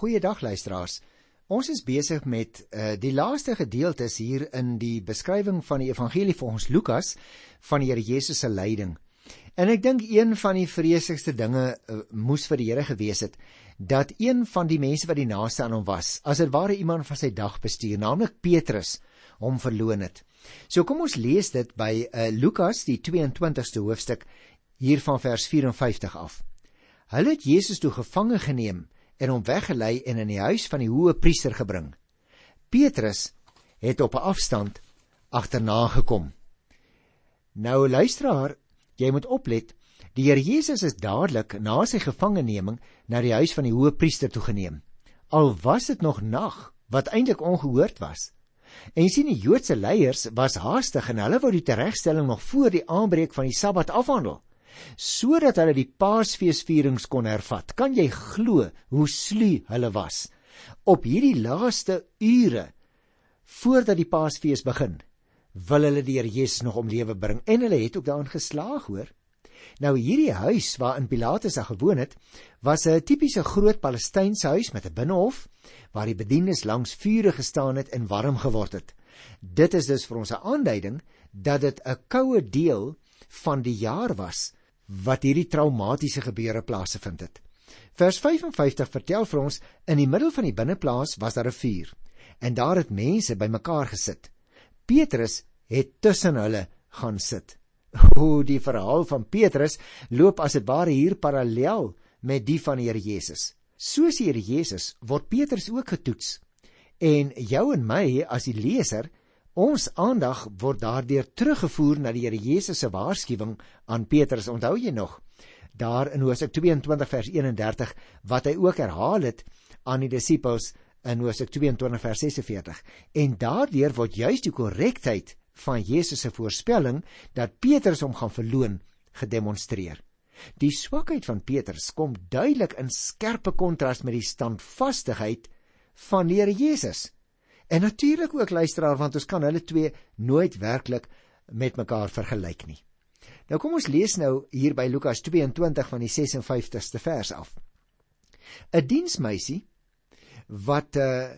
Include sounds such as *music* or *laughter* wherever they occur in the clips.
Goeiedag luisteraars. Ons is besig met uh, die laaste gedeeltes hier in die beskrywing van die evangelie volgens Lukas van die Here Jesus se lyding. En ek dink een van die vreesigste dinge uh, moes vir die Here gewees het dat een van die mense wat die naaste aan hom was, as dit ware iemand van sy dag bestuur, naamlik Petrus, hom verloon het. So kom ons lees dit by uh, Lukas die 22ste hoofstuk hier van vers 54 af. Hulle het Jesus toe gevange geneem en hom weggelei en in die huis van die hoë priester gebring. Petrus het op 'n afstand agterna gekom. Nou luisteraar, jy moet oplet. Die Here Jesus is dadelik na sy gevangeneming na die huis van die hoë priester toe geneem. Al was dit nog nag, wat eintlik ongehoord was. En sien die Joodse leiers was haastig en hulle wou die teregstelling nog voor die aanbreek van die Sabbat afhandel sodat hulle die Paasfeesvierings kon hervat. Kan jy glo hoe sluw hulle was? Op hierdie laaste ure voordat die Paasfees begin, wil hulle die Here Jesus nog om lewe bring en hulle het ook daarin geslaag, hoor. Nou hierdie huis waarin Pilatus gewoon het, was 'n tipiese groot Palestynse huis met 'n binnehof waar die bedienis langs vure gestaan het en warm geword het. Dit is dus vir ons 'n aanduiding dat dit 'n koue deel van die jaar was wat hierdie traumatiese gebeure plaasgevind het. Vers 55 vertel vir ons in die middel van die binneplaas was daar 'n vuur en daar het mense bymekaar gesit. Petrus het tussen hulle gaan sit. *laughs* O, die verhaal van Petrus loop as dit ware hier parallel met die van die Here Jesus. Soos die Here Jesus word Petrus ook getoets. En jou en my as die leser Ons aandag word daardeur teruggevoer na die Here Jesus se waarskuwing aan Petrus. Onthou jy nog? Daar in Hosea 22 vers 31 wat hy ook herhaal het aan die disippels in Hosea 22 vers 46. En daardeur word juis die korrektheid van Jesus se voorspelling dat Petrus hom gaan verloon gedemonstreer. Die swakheid van Petrus kom duidelik in skerpe kontras met die standvastigheid van die Here Jesus. En natuurlik ook luisteraar want ons kan hulle twee nooit werklik met mekaar vergelyk nie. Nou kom ons lees nou hier by Lukas 22 van die 56ste vers af. 'n Diensmeisie wat uh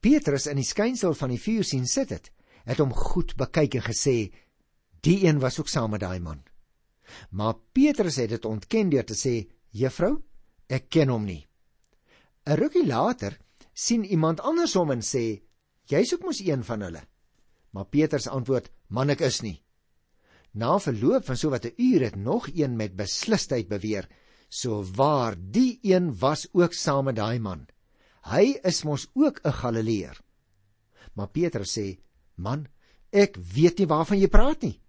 Petrus in die skynsel van die vuur sien sit het, het hom goed bekyk en gesê: "Die een was ook saam met daai man." Maar Petrus het dit ontken deur te sê: "Juffrou, ek ken hom nie." 'n Rukkie later sien iemand anders hom en sê: Jy's ook mos een van hulle. Maar Petrus antwoord: "Man, ek is nie." Na verloop van so wat 'n uur het nog een met beslisheid beweer: "So waar, die een was ook saam met daai man. Hy is mos ook 'n Galileër." Maar Petrus sê: "Man, ek weet nie waarvan jy praat nie."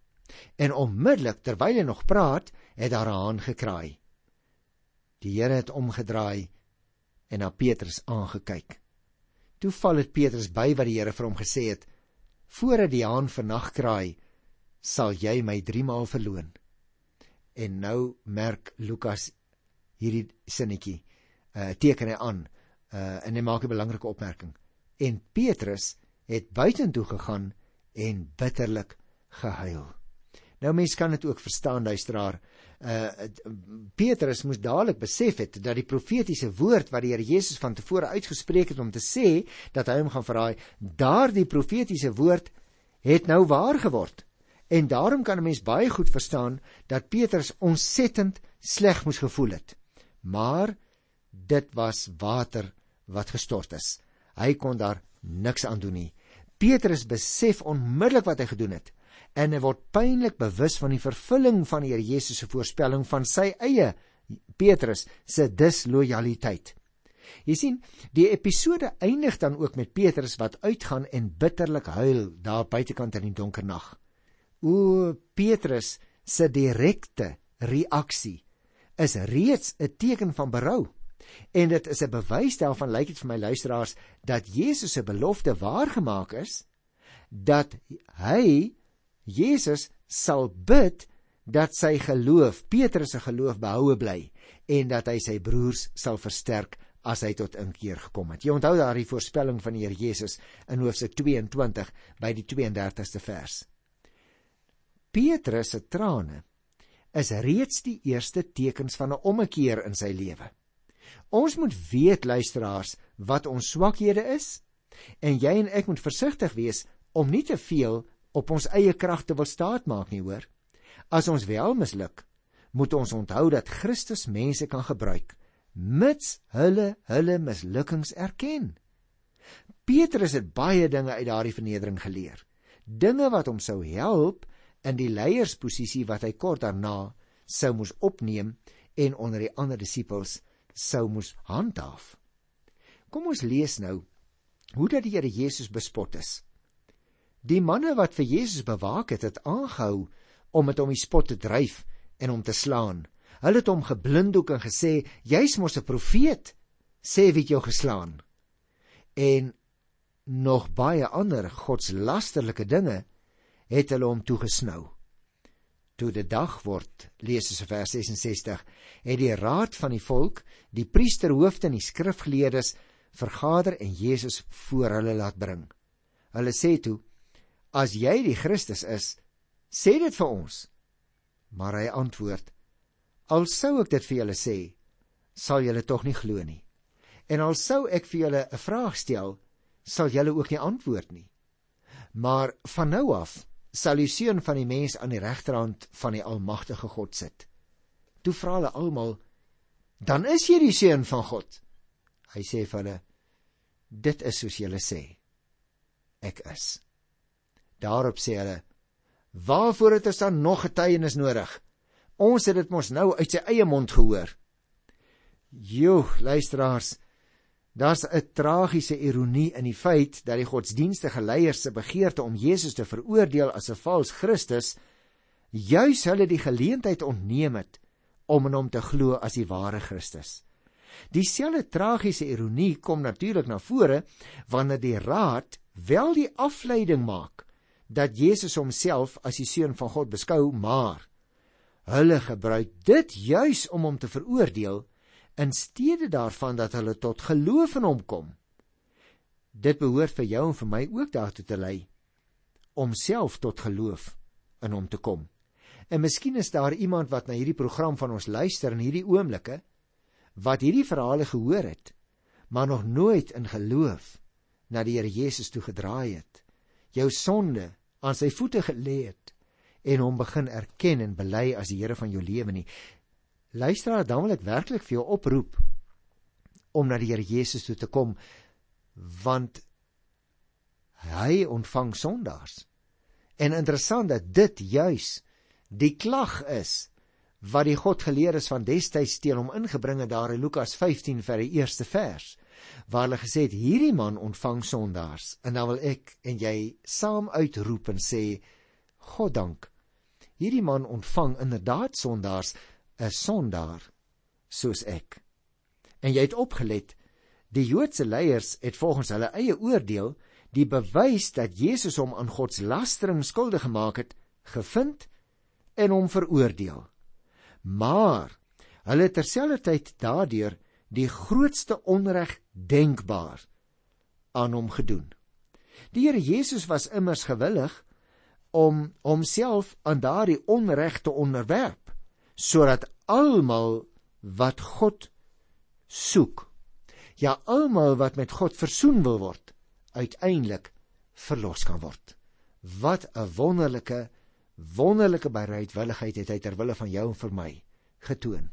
En onmiddellik terwyl hy nog praat, het daar 'n haan gekraai. Die Here het omgedraai en na Petrus aangekyk. Toe val dit Petrus by wat die Here vir hom gesê het: "Voordat die haan vannag kraai, sal jy my 3 maal verloon." En nou merk Lukas hierdie sinnetjie, uh teken hy aan, uh en hy maak 'n belangrike opmerking. En Petrus het buitentoe gegaan en bitterlik gehuil. Nou mense kan dit ook verstaan luisteraar, uh Petrus moes dadelik besef het dat die profetiese woord wat die Here Jesus van tevore uitgespreek het om te sê dat hy hom gaan verraai, daardie profetiese woord het nou waar geword. En daarom kan 'n mens baie goed verstaan dat Petrus ontsettend sleg moes gevoel het. Maar dit was water wat gestort is. Hy kon daar niks aan doen nie. Petrus besef onmiddellik wat hy gedoen het en hy word pynlik bewus van die vervulling van die Here Jesus se voorspelling van sy eie Petrus se dislojaliteit. Jy sien, die episode eindig dan ook met Petrus wat uitgaan en bitterlik huil daar buitekant in die donker nag. O Petrus se direkte reaksie is reeds 'n teken van berou. En dit is 'n bewys daarvan lyk dit vir my luisteraars dat Jesus se belofte waargemaak is dat hy Jesus sal bid dat sy geloof, Petrus se geloof behoue bly en dat hy sy broers sal versterk as hy tot inkeer gekom het. Jy onthou daardie voorspelling van die Here Jesus in Hoofstuk 22 by die 32ste vers. Petrus se trane is reeds die eerste tekens van 'n ommekeer in sy lewe. Ons moet weet luisteraars wat ons swakhede is en jy en ek moet versigtig wees om nie te veel op ons eie krag te wil staatmaak nie hoor. As ons wel misluk, moet ons onthou dat Christus mense kan gebruik mits hulle hulle mislukkings erken. Petrus het baie dinge uit daardie vernedering geleer. Dinge wat hom sou help in die leiersposisie wat hy kort daarna sou moes opneem en onder die ander disippels sou moes handhaaf. Kom ons lees nou hoe dat die Here Jesus bespot is. Die manne wat vir Jesus bewaak het, het aangehou om met hom die spot te dryf en hom te slaan. Hulle het hom geblinddoek en gesê: "Jy's mos 'n profeet. Sê wie jou geslaan." En nog baie ander godslasterlike dinge het hulle hom toegesnou. Toe dit dag word, lees ons vers 66, het die raad van die volk, die priesterhoofde en die skrifgeleerdes vergader en Jesus voor hulle laat bring. Hulle sê toe: "As jy die Christus is, sê dit vir ons." Maar hy antwoord: "Al sou ek dit vir julle sê, sal julle tog nie glo nie. En al sou ek vir julle 'n vraag stel, sal julle ook nie antwoord nie. Maar van nou af sal die seun van die mens aan die regterhand van die almagtige God sit. Toe vra hulle almal: "Dan is jy die seun van God?" Hy sê vir hulle: "Dit is soos julle sê. Ek is." Daarop sê hulle: "Waarvoor het ons dan nog getuienis nodig? Ons het dit mos nou uit sy eie mond gehoor." Jo, luisteraars, Daar's 'n tragiese ironie in die feit dat die godsdienstige leiers se begeerte om Jesus te veroordeel as 'n vals Christus juis hulle die geleentheid ontneem het om in hom te glo as die ware Christus. Dieselfde tragiese ironie kom natuurlik na vore wanneer die raad wel die afleiding maak dat Jesus homself as die seun van God beskou, maar hulle gebruik dit juis om hom te veroordeel in steede daarvan dat hulle tot geloof in hom kom. Dit behoort vir jou en vir my ook daartoe te lei om self tot geloof in hom te kom. En miskien is daar iemand wat na hierdie program van ons luister in hierdie oomblikke wat hierdie verhale gehoor het, maar nog nooit in geloof na die Here Jesus toe gedraai het, jou sonde aan sy voete gelê het en hom begin erken en bely as die Here van jou lewe nie. Luisteraar, dan wil ek werklik vir jou oproep om na die Here Jesus toe te kom want hy ontvang sondaars. En interessant dat dit juis die klag is wat die Godgeleerdes van destyds teen hom ingebring het daar in Lukas 15 vir die eerste vers waar hulle gesê het hierdie man ontvang sondaars en dan wil ek en jy saam uitroep en sê God dank hierdie man ontvang inderdaad sondaars 'n sondaar soos ek. En jy het opgelet, die Joodse leiers het volgens hulle eie oordeel die bewys dat Jesus hom aan godslastering skuldig gemaak het, gevind en hom veroordeel. Maar hulle het terselfdertyd daardeur die grootste onreg denkbaar aan hom gedoen. Die Here Jesus was immers gewillig om homself aan daardie onreg te onderwerp sodat almal wat God soek ja almal wat met God versoen wil word uiteindelik verlos kan word wat 'n wonderlike wonderlike bereidwilligheid het hy ter wille van jou en vir my getoon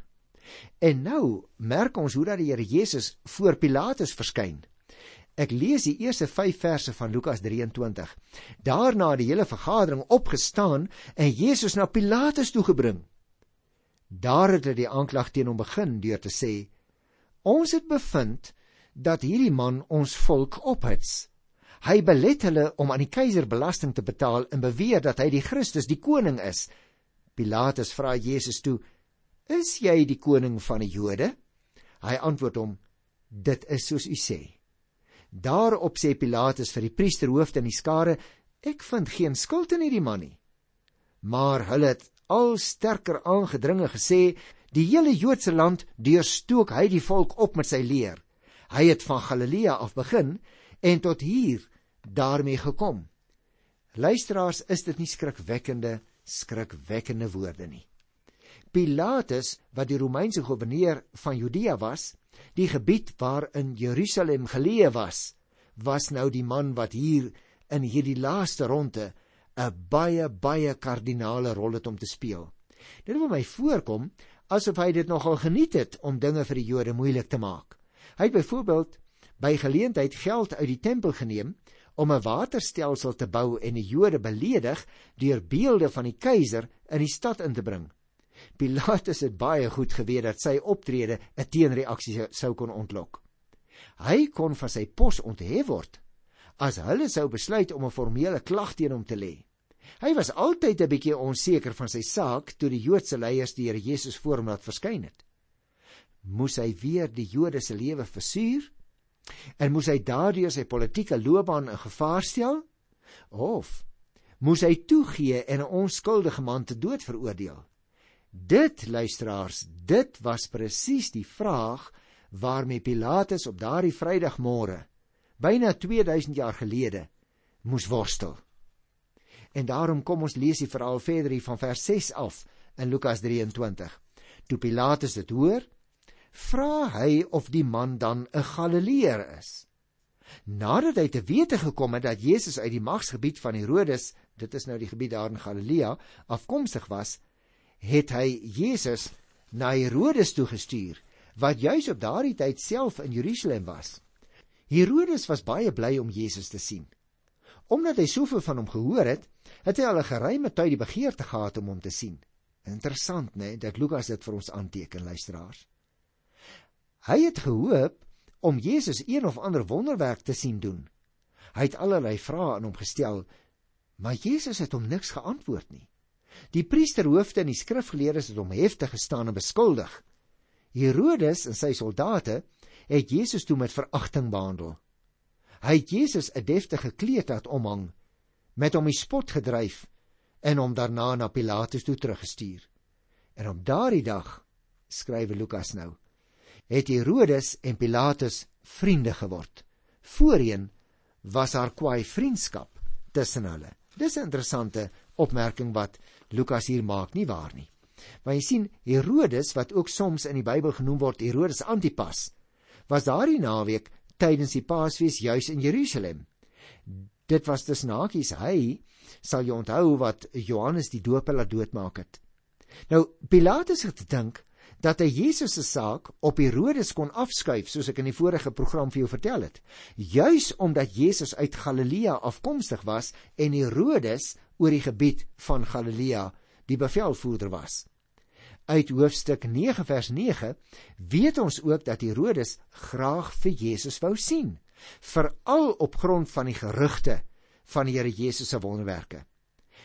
en nou merk ons hoe dat die Here Jesus voor Pilatus verskyn Ek lees die eerste 5 verse van Lukas 23. Daarna het die hele vergadering opgestaan en Jesus na Pilatus toe gebring. Daar het hulle die aanklag teen hom begin deur te sê: Ons het bevind dat hierdie man ons volk ophits. Hy belet hulle om aan die keiser belasting te betaal en beweer dat hy die Christus, die koning is. Pilatus vra Jesus toe: "Is jy die koning van die Jode?" Hy antwoord hom: "Dit is soos u sê." Daarop sê Pilatus vir die priesterhoofde en die skare: "Ek vind geen skuld in hierdie man nie." Maar hulle het al sterker aangedringe gesê die hele Joodse land deurstook hy die volk op met sy leer. Hy het van Galilea af begin en tot hier daarmee gekom. Luisteraars, is dit nie skrikwekkende skrikwekkende woorde nie. Pilatus, wat die Romeinse goewerneur van Judea was, die gebied waarin Jerusalem geleë was, was nou die man wat hier in hierdie laaste ronde 'n baie baie kardinale rol het om te speel. Dit wil my voorkom asof hy dit nogal geniet het om dinge vir die Jode moeilik te maak. Hy het byvoorbeeld by geleentheid geld uit die tempel geneem om 'n waterstelsel te bou en die Jode beledig deur beelde van die keiser in die stad in te bring. Pilatus het baie goed geweet dat sy optrede 'n teenreaksie sou kon ontlok. Hy kon van sy pos onthef word as hulle sou besluit om 'n formele klag teen hom te lê. Hy was altyd 'n bietjie onseker van sy saak toe die Joodse leiers die Here Jesus voor hom laat verskyn het. Moes hy weer die Jode se lewe versuur? En moes hy daardeur sy politieke loopbaan in gevaar stel? Of moes hy toegee en 'n onskuldige man te dood veroordeel? Dit luisteraars, dit was presies die vraag waarmee Pilatus op daardie Vrydagmôre byna 2000 jaar gelede moes worstel. En daarom kom ons lees die verhaal verder hier van vers 6 af in Lukas 23. Toe Pilatus dit hoor, vra hy of die man dan 'n Galileër is. Nadat hy te wete gekom het dat Jesus uit die magsgebied van Herodes, dit is nou die gebied daar in Galilea, afkomstig was, het hy Jesus na Herodes toe gestuur, wat juis op daardie tyd self in Jerusalem was. Herodes was baie bly om Jesus te sien. Omdat hy soveel van hom gehoor het, het hy al 'n geruime tyd die begeerte gehad om hom te sien. Interessant, né, dat Lukas dit vir ons aanteken, luisteraars. Hy het gehoop om Jesus een of ander wonderwerk te sien doen. Hy het allerlei vrae aan hom gestel, maar Jesus het hom niks geantwoord nie. Die priesterhoofde en die skrifgeleerdes het hom heftig gestaan en beskuldig. Herodes en sy soldate het Jesus toe met veragting behandel. Hy het Jesus 'n deftige kleed laat omhang, met hom die spot gedryf en hom daarna na Pilatus toe teruggestuur. En op daardie dag, skrywe Lukas nou, het Herodes en Pilatus vriende geword. Voorheen was daar kwaai vriendskap tussen hulle. Dis 'n interessante opmerking wat Lukas hier maak, nie waar nie? Maar jy sien Herodes wat ook soms in die Bybel genoem word Herodes Antipas, was daardie naweek tydens die Paasfees juis in Jerusalem. Dit was dus nakies hy sal jy onthou wat Johannes die Doper laat doodmaak het. Nou Pilatus het gedink dat hy Jesus se saak op Herodes kon afskuif soos ek in die vorige program vir jou vertel het juis omdat Jesus uit Galilea afkomstig was en Herodes oor die gebied van Galilea die bevelvoerder was uit hoofstuk 9 vers 9 weet ons ook dat Herodes graag vir Jesus wou sien veral op grond van die gerugte van die Here Jesus se wonderwerke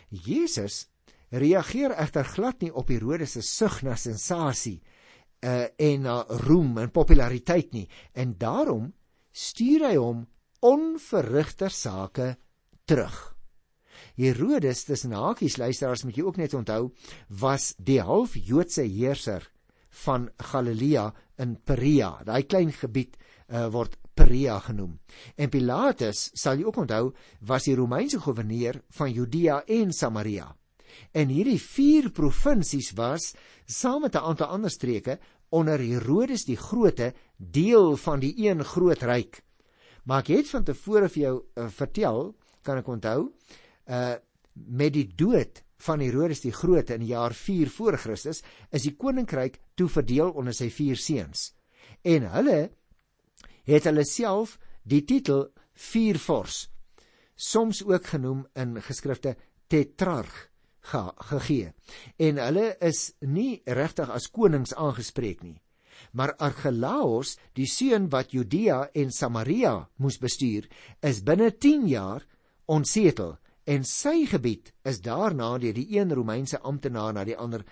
Jesus reageer egter glad nie op Herodes se sug na sensasie uh, en na roem en populariteit nie en daarom stuur hy hom onverrigter sake terug. Herodes tussen hakies luisteraars moet jy ook net onthou was die half Joodse heerser van Galilea in Perea. Daai klein gebied uh, word Perea genoem. En Pilatus sal jy ook onthou was die Romeinse goewerneur van Judea en Samaria. En hierdie vier provinsies was saam met 'n aantal ander streke onder Herodes die Grote deel van die een groot ryk. Maar ek het van tevore vir jou uh, vertel, kan ek onthou, uh met die dood van Herodes die Grote in die jaar 4 voor Christus is die koninkryk toe verdeel onder sy vier seuns. En hulle het hulle self die titel viervors soms ook genoem in geskrifte tetrarg ge gegee. En hulle is nie regtig as konings aangespreek nie. Maar Archelaus, die seun wat Judea en Samaria moes bestuur, is binne 10 jaar onsetel en sy gebied is daarna deur die een Romeinse amptenaar na die ander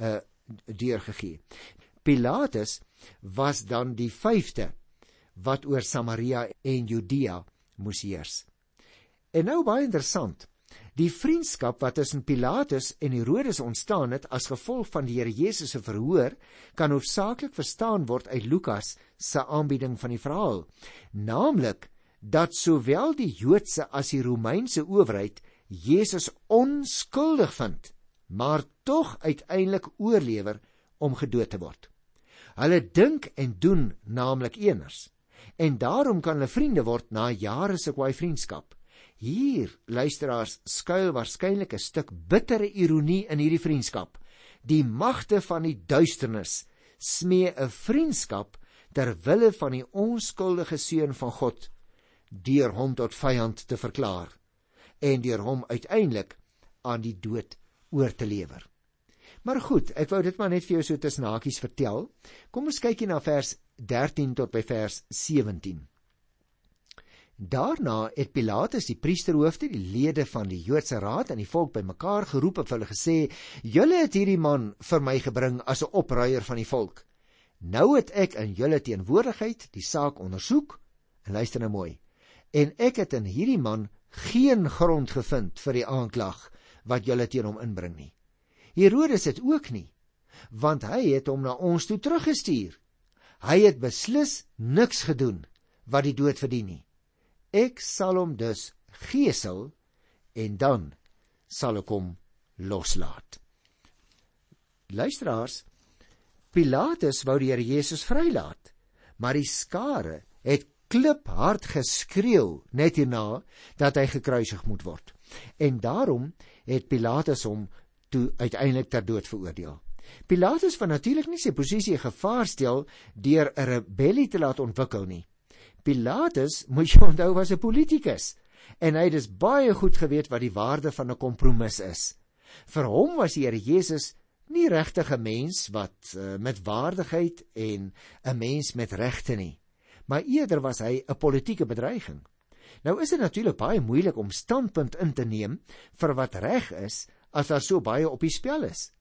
uh deurgegee. Pilatus was dan die 5de wat oor Samaria en Judea moes heers. En nou baie interessant. Die vriendskap wat tussen Pilatus en Herodes ontstaan het as gevolg van die Here Jesus se verhoor, kan hoofsaaklik verstaan word uit Lukas se aanbieding van die verhaal, naamlik dat sowel die Joodse as die Romeinse owerheid Jesus onskuldig vind maar tog uiteindelik oorlewer om gedood te word. Hulle dink en doen naamlik eners en daarom kan hulle vriende word na jare se kwaai vriendskap. Hier, luisteraars, skuil waarskynlik 'n stuk bittere ironie in hierdie vriendskap. Die magte van die duisternis smee 'n vriendskap ter wille van die onskuldige seun van God deur hom tot vyand te verklaar en deur hom uiteindelik aan die dood oor te lewer. Maar goed, ek wou dit maar net vir jou so tussen hakies vertel. Kom ons kyk hier na vers 13 tot by vers 17. Daarna het Pilatus die priesterhoofde, die lede van die Joodse raad en die volk bymekaar geroep en vir hulle gesê: "Julle het hierdie man vir my gebring as 'n opruier van die volk. Nou het ek in julle teenwoordigheid die saak ondersoek en luister nou mooi. En ek het in hierdie man geen grond gevind vir die aanklag wat julle teen hom inbring nie. Herodes het ook nie, want hy het hom na ons toe teruggestuur. Hy het beslis niks gedoen wat die dood verdien nie. Ek sal hom dus gesel en dan sal ek hom loslaat. Luisteraars, Pilatus wou die Here Jesus vrylaat, maar die skare het kliphard geskreeu net hierna dat hy gekruisig moet word. En daarom het Pilatus hom toe uiteindelik ter dood veroordeel. Pilatus van natuurlik nie sy posisie gevaar stel deur 'n rebellie te laat ontwikkel nie. Pilatus, *laughs* moet jy onthou, was 'n politikus en hy het dus baie goed geweet wat die waarde van 'n kompromis is. Vir hom was die Here Jesus nie regtig 'n mens wat uh, met waardigheid en 'n mens met regte nie, maar eerder was hy 'n politieke bedreiging. Nou is dit natuurlik baie moeilik om standpunt in te neem vir wat reg is as daar so baie op die spel is.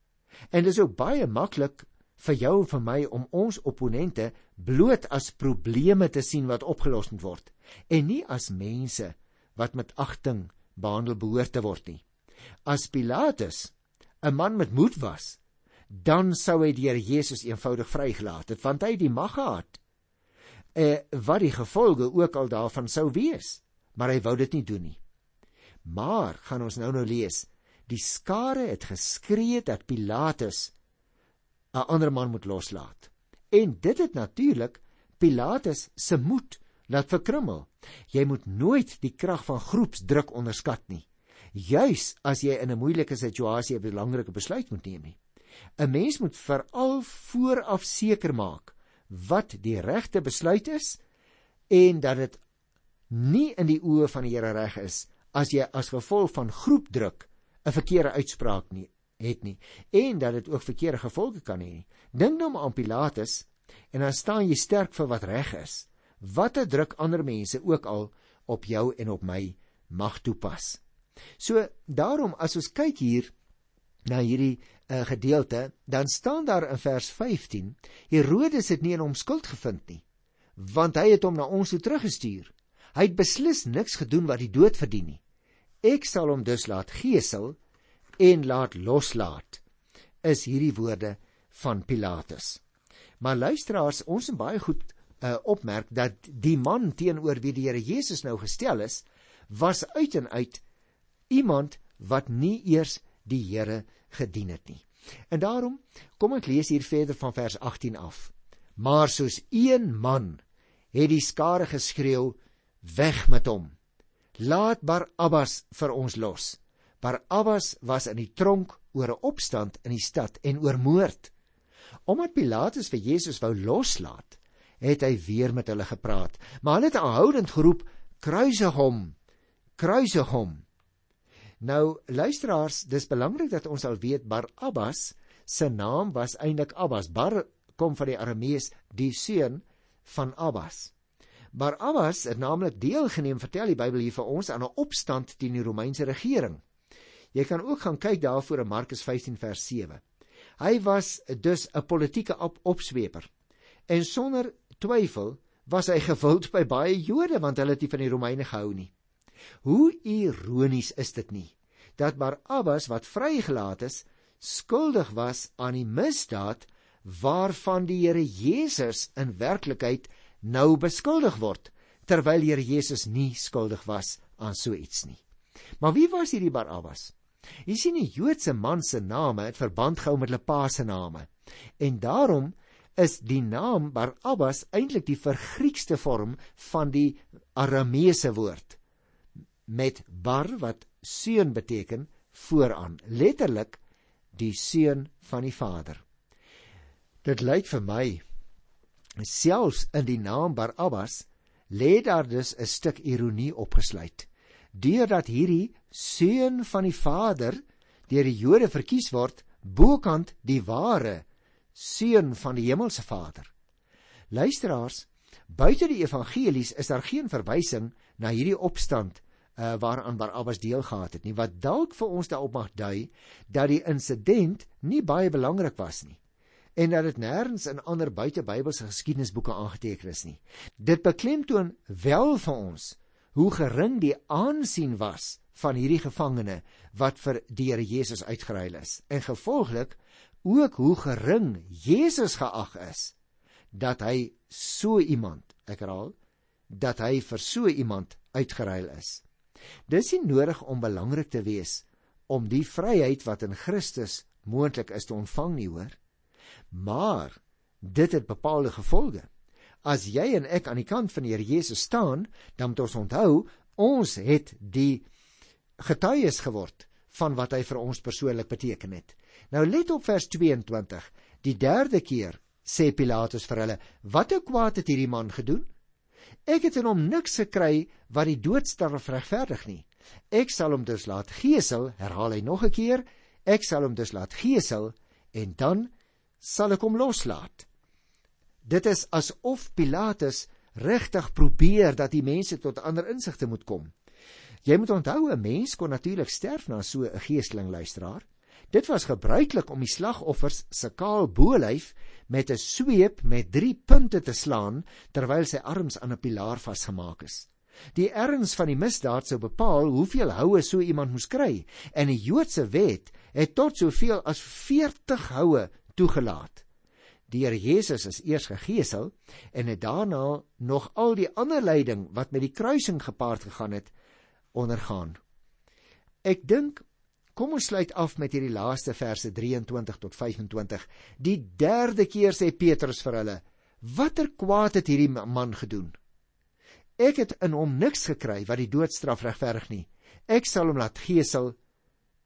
En dit is ook baie maklik vir jou en vir my om ons opponente bloot as probleme te sien wat opgelos moet word en nie as mense wat met agting behandel behoort te word nie. As Pilatus 'n man met moed was, dan sou hy Here Jesus eenvoudig vrygelaat het want hy het die mag gehad. Eh wat die gevolge ook al daarvan sou wees maar hy wou dit nie doen nie. Maar gaan ons nou nou lees, die skare het geskree dat Pilatus 'n ander man moet loslaat. En dit het natuurlik Pilatus se moed laat verkrummel. Jy moet nooit die krag van groepsdruk onderskat nie. Juis as jy in 'n moeilike situasie 'n belangrike besluit moet neem. 'n Mens moet veral vooraf seker maak wat die regte besluit is en dat dit nie in die oë van die Here reg is as jy as gevolg van groepdruk 'n verkeerde uitspraak nie het nie en dat dit ook verkeerde gevolge kan hê. Dink nou maar aan Pilatus en dan staan jy sterk vir wat reg is. Watter druk ander mense ook al op jou en op my mag toepas. So daarom as ons kyk hier na hierdie uh, gedeelte, dan staan daar in vers 15: Herodes het nie in hom skuld gevind nie, want hy het hom na ons toe teruggestuur. Hy het beslis niks gedoen wat die dood verdien nie. Ek sal hom dus laat gesel en laat loslaat. Is hierdie woorde van Pilatus. Maar luisteraars, ons moet baie goed uh, opmerk dat die man teenoor wie die Here Jesus nou gestel is, was uit en uit iemand wat nie eers die Here gedien het nie. En daarom kom ek lees hier verder van vers 18 af. Maar soos een man het die skare geskreeu weg met hom. Laat Barabbas vir ons los. Barabbas was in die tronk oor 'n opstand in die stad en oor moord. Omdat Pilatus vir Jesus wou loslaat, het hy weer met hulle gepraat, maar hulle het aanhoudend geroep: "Kruisig hom! Kruisig hom!" Nou, luisteraars, dis belangrik dat ons al weet Barabbas se naam was eintlik Abbas. Bar kom van die Aramees, die seun van Abbas. Barabbas het naamlik deelgeneem, vertel die Bybel hier vir ons, aan 'n opstand teen die Romeinse regering. Jy kan ook gaan kyk daarvoor in Markus 15 vers 7. Hy was dus 'n politieke op opsweeper. En sonder twyfel was hy gewild by baie Jode want hulle het nie van die Romeine gehou nie. Hoe ironies is dit nie dat Barabbas wat vrygelaat is, skuldig was aan die misdaad waarvan die Here Jesus in werklikheid nou beskuldig word terwyl Here Jesus nie skuldig was aan so iets nie. Maar wie was hierdie Barabbas? Jy sien die Joodse man se name het verband gehou met hulle pa se name. En daarom is die naam Barabbas eintlik die vergriekste vorm van die Arameese woord met bar wat seun beteken vooraan letterlik die seun van die Vader. Dit lyk vir my selfs in die naam Barabbas lê daar dus 'n stuk ironie opgesluit. Deurdat hierdie seun van die Vader deur die Jode verkies word, bokant die ware seun van die hemelse Vader. Luisteraars, buite die evangelies is daar geen verwysing na hierdie opstand uh, waaraan Barabbas deel gehad het nie wat dalk vir ons daarop mag dui dat die insident nie baie belangrik was nie en dat dit nêrens in ander buite Bybelse geskiedenisboeke aangeteken is nie. Dit beklemtoon wel vir ons hoe gering die aansien was van hierdie gevangene wat vir die Here Jesus uitgeruil is en gevolglik ook hoe gering Jesus geag is dat hy so iemand, ek herhaal, dat hy vir so iemand uitgeruil is. Dis nie nodig om belangrik te wees om die vryheid wat in Christus moontlik is te ontvang nie, hoor. Maar dit het bepaalde gevolge. As jy en ek aan die kant van die Here Jesus staan, dan moet ons onthou, ons het die getuies geword van wat hy vir ons persoonlik beteken het. Nou let op vers 22. Die derde keer sê Pilatus vir hulle: "Wat 'n kwaad het hierdie man gedoen?" Ek het in hom niks gekry wat die doodstraf regverdig nie. Ek sal hom dus laat gesel, herhaal hy nog 'n keer, ek sal hom dus laat gesel en dan sal ek hom loslaat. Dit is asof Pilatus regtig probeer dat die mense tot ander insigte moet kom. Jy moet onthou 'n mens kon natuurlik sterf na so 'n geesteling luisteraar. Dit was gebruiklik om die slagoffers se kaal bolyf met 'n sweep met 3 punte te slaan terwyl sy arms aan 'n pilaar vasgemaak is. Die erns van die misdaad sou bepaal hoeveel houe so iemand moes kry en die Joodse wet het tot soveel as 40 houe toegelaat. Here Jesus is eers gegeesel en het daarna nog al die ander lyding wat met die kruising gepaard gegaan het ondergaan. Ek dink Kom ons sluit af met hierdie laaste verse 23 tot 25. Die derde keer sê Petrus vir hulle: "Watter kwaad het hierdie man gedoen? Ek het in hom niks gekry wat die doodstraf regverdig nie. Ek sal hom laat gesel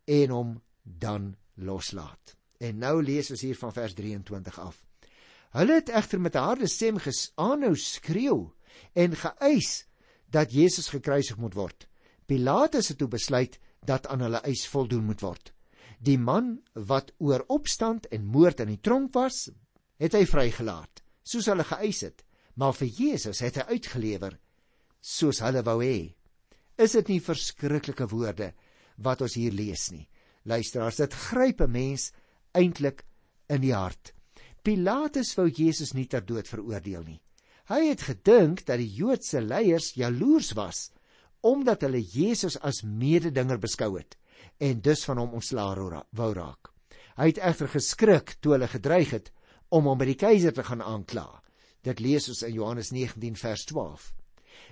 en hom dan loslaat." En nou lees ons hier van vers 23 af. Hulle het egter met 'n harde stem gesaanhou skreeu en geëis dat Jesus gekruisig moet word. Pilatus het toe besluit dat aan hulle eis voldoen moet word. Die man wat oor opstand en moord in die tronk was, het hy vrygelaat, soos hulle geëis het, maar vir Jesus het hy uitgelewer soos hulle wou hê. Is dit nie verskriklike woorde wat ons hier lees nie? Luisteraars, dit gryp 'n mens eintlik in die hart. Pilatus wou Jesus nie ter dood veroordeel nie. Hy het gedink dat die Joodse leiers jaloers was omdat hulle Jesus as mededinger beskou het en dus van hom ontslaa wou raak. Hy het egter geskrik toe hulle gedreig het om hom by die keiser te gaan aankla. Dit lees ons in Johannes 19 vers 12.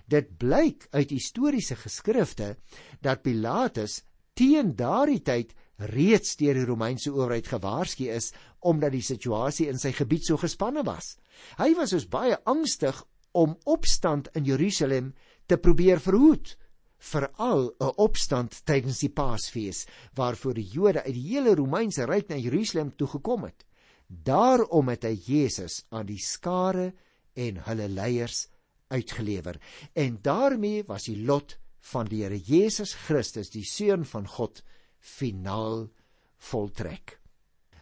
Dit blyk uit historiese geskrifte dat Pilatus teen daardie tyd reeds deur die Romeinse owerheid gewaarsku is omdat die situasie in sy gebied so gespanne was. Hy was dus baie angstig om opstand in Jerusalem te probeer verhoed veral 'n opstand tydens die Paasfees waarvoor die Jode uit die hele Romeinse ryk na Jerusalem toe gekom het. Daarom het hy Jesus aan die skare en hulle leiers uitgelewer en daarmee was die lot van die Here Jesus Christus, die seun van God, finaal voltrek.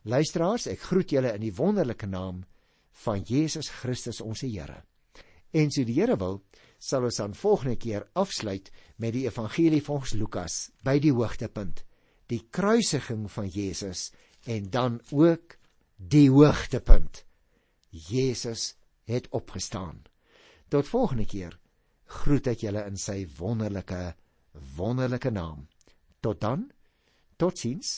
Luisteraars, ek groet julle in die wonderlike naam van Jesus Christus ons Here. En so die Here wil, sal ons dan volgende keer afsluit met die evangelie volgens Lukas by die hoogtepunt, die kruisiging van Jesus en dan ook die hoogtepunt. Jesus het opgestaan. Tot volgende keer groet ek julle in sy wonderlike wonderlike naam. Tot dan. Totsiens.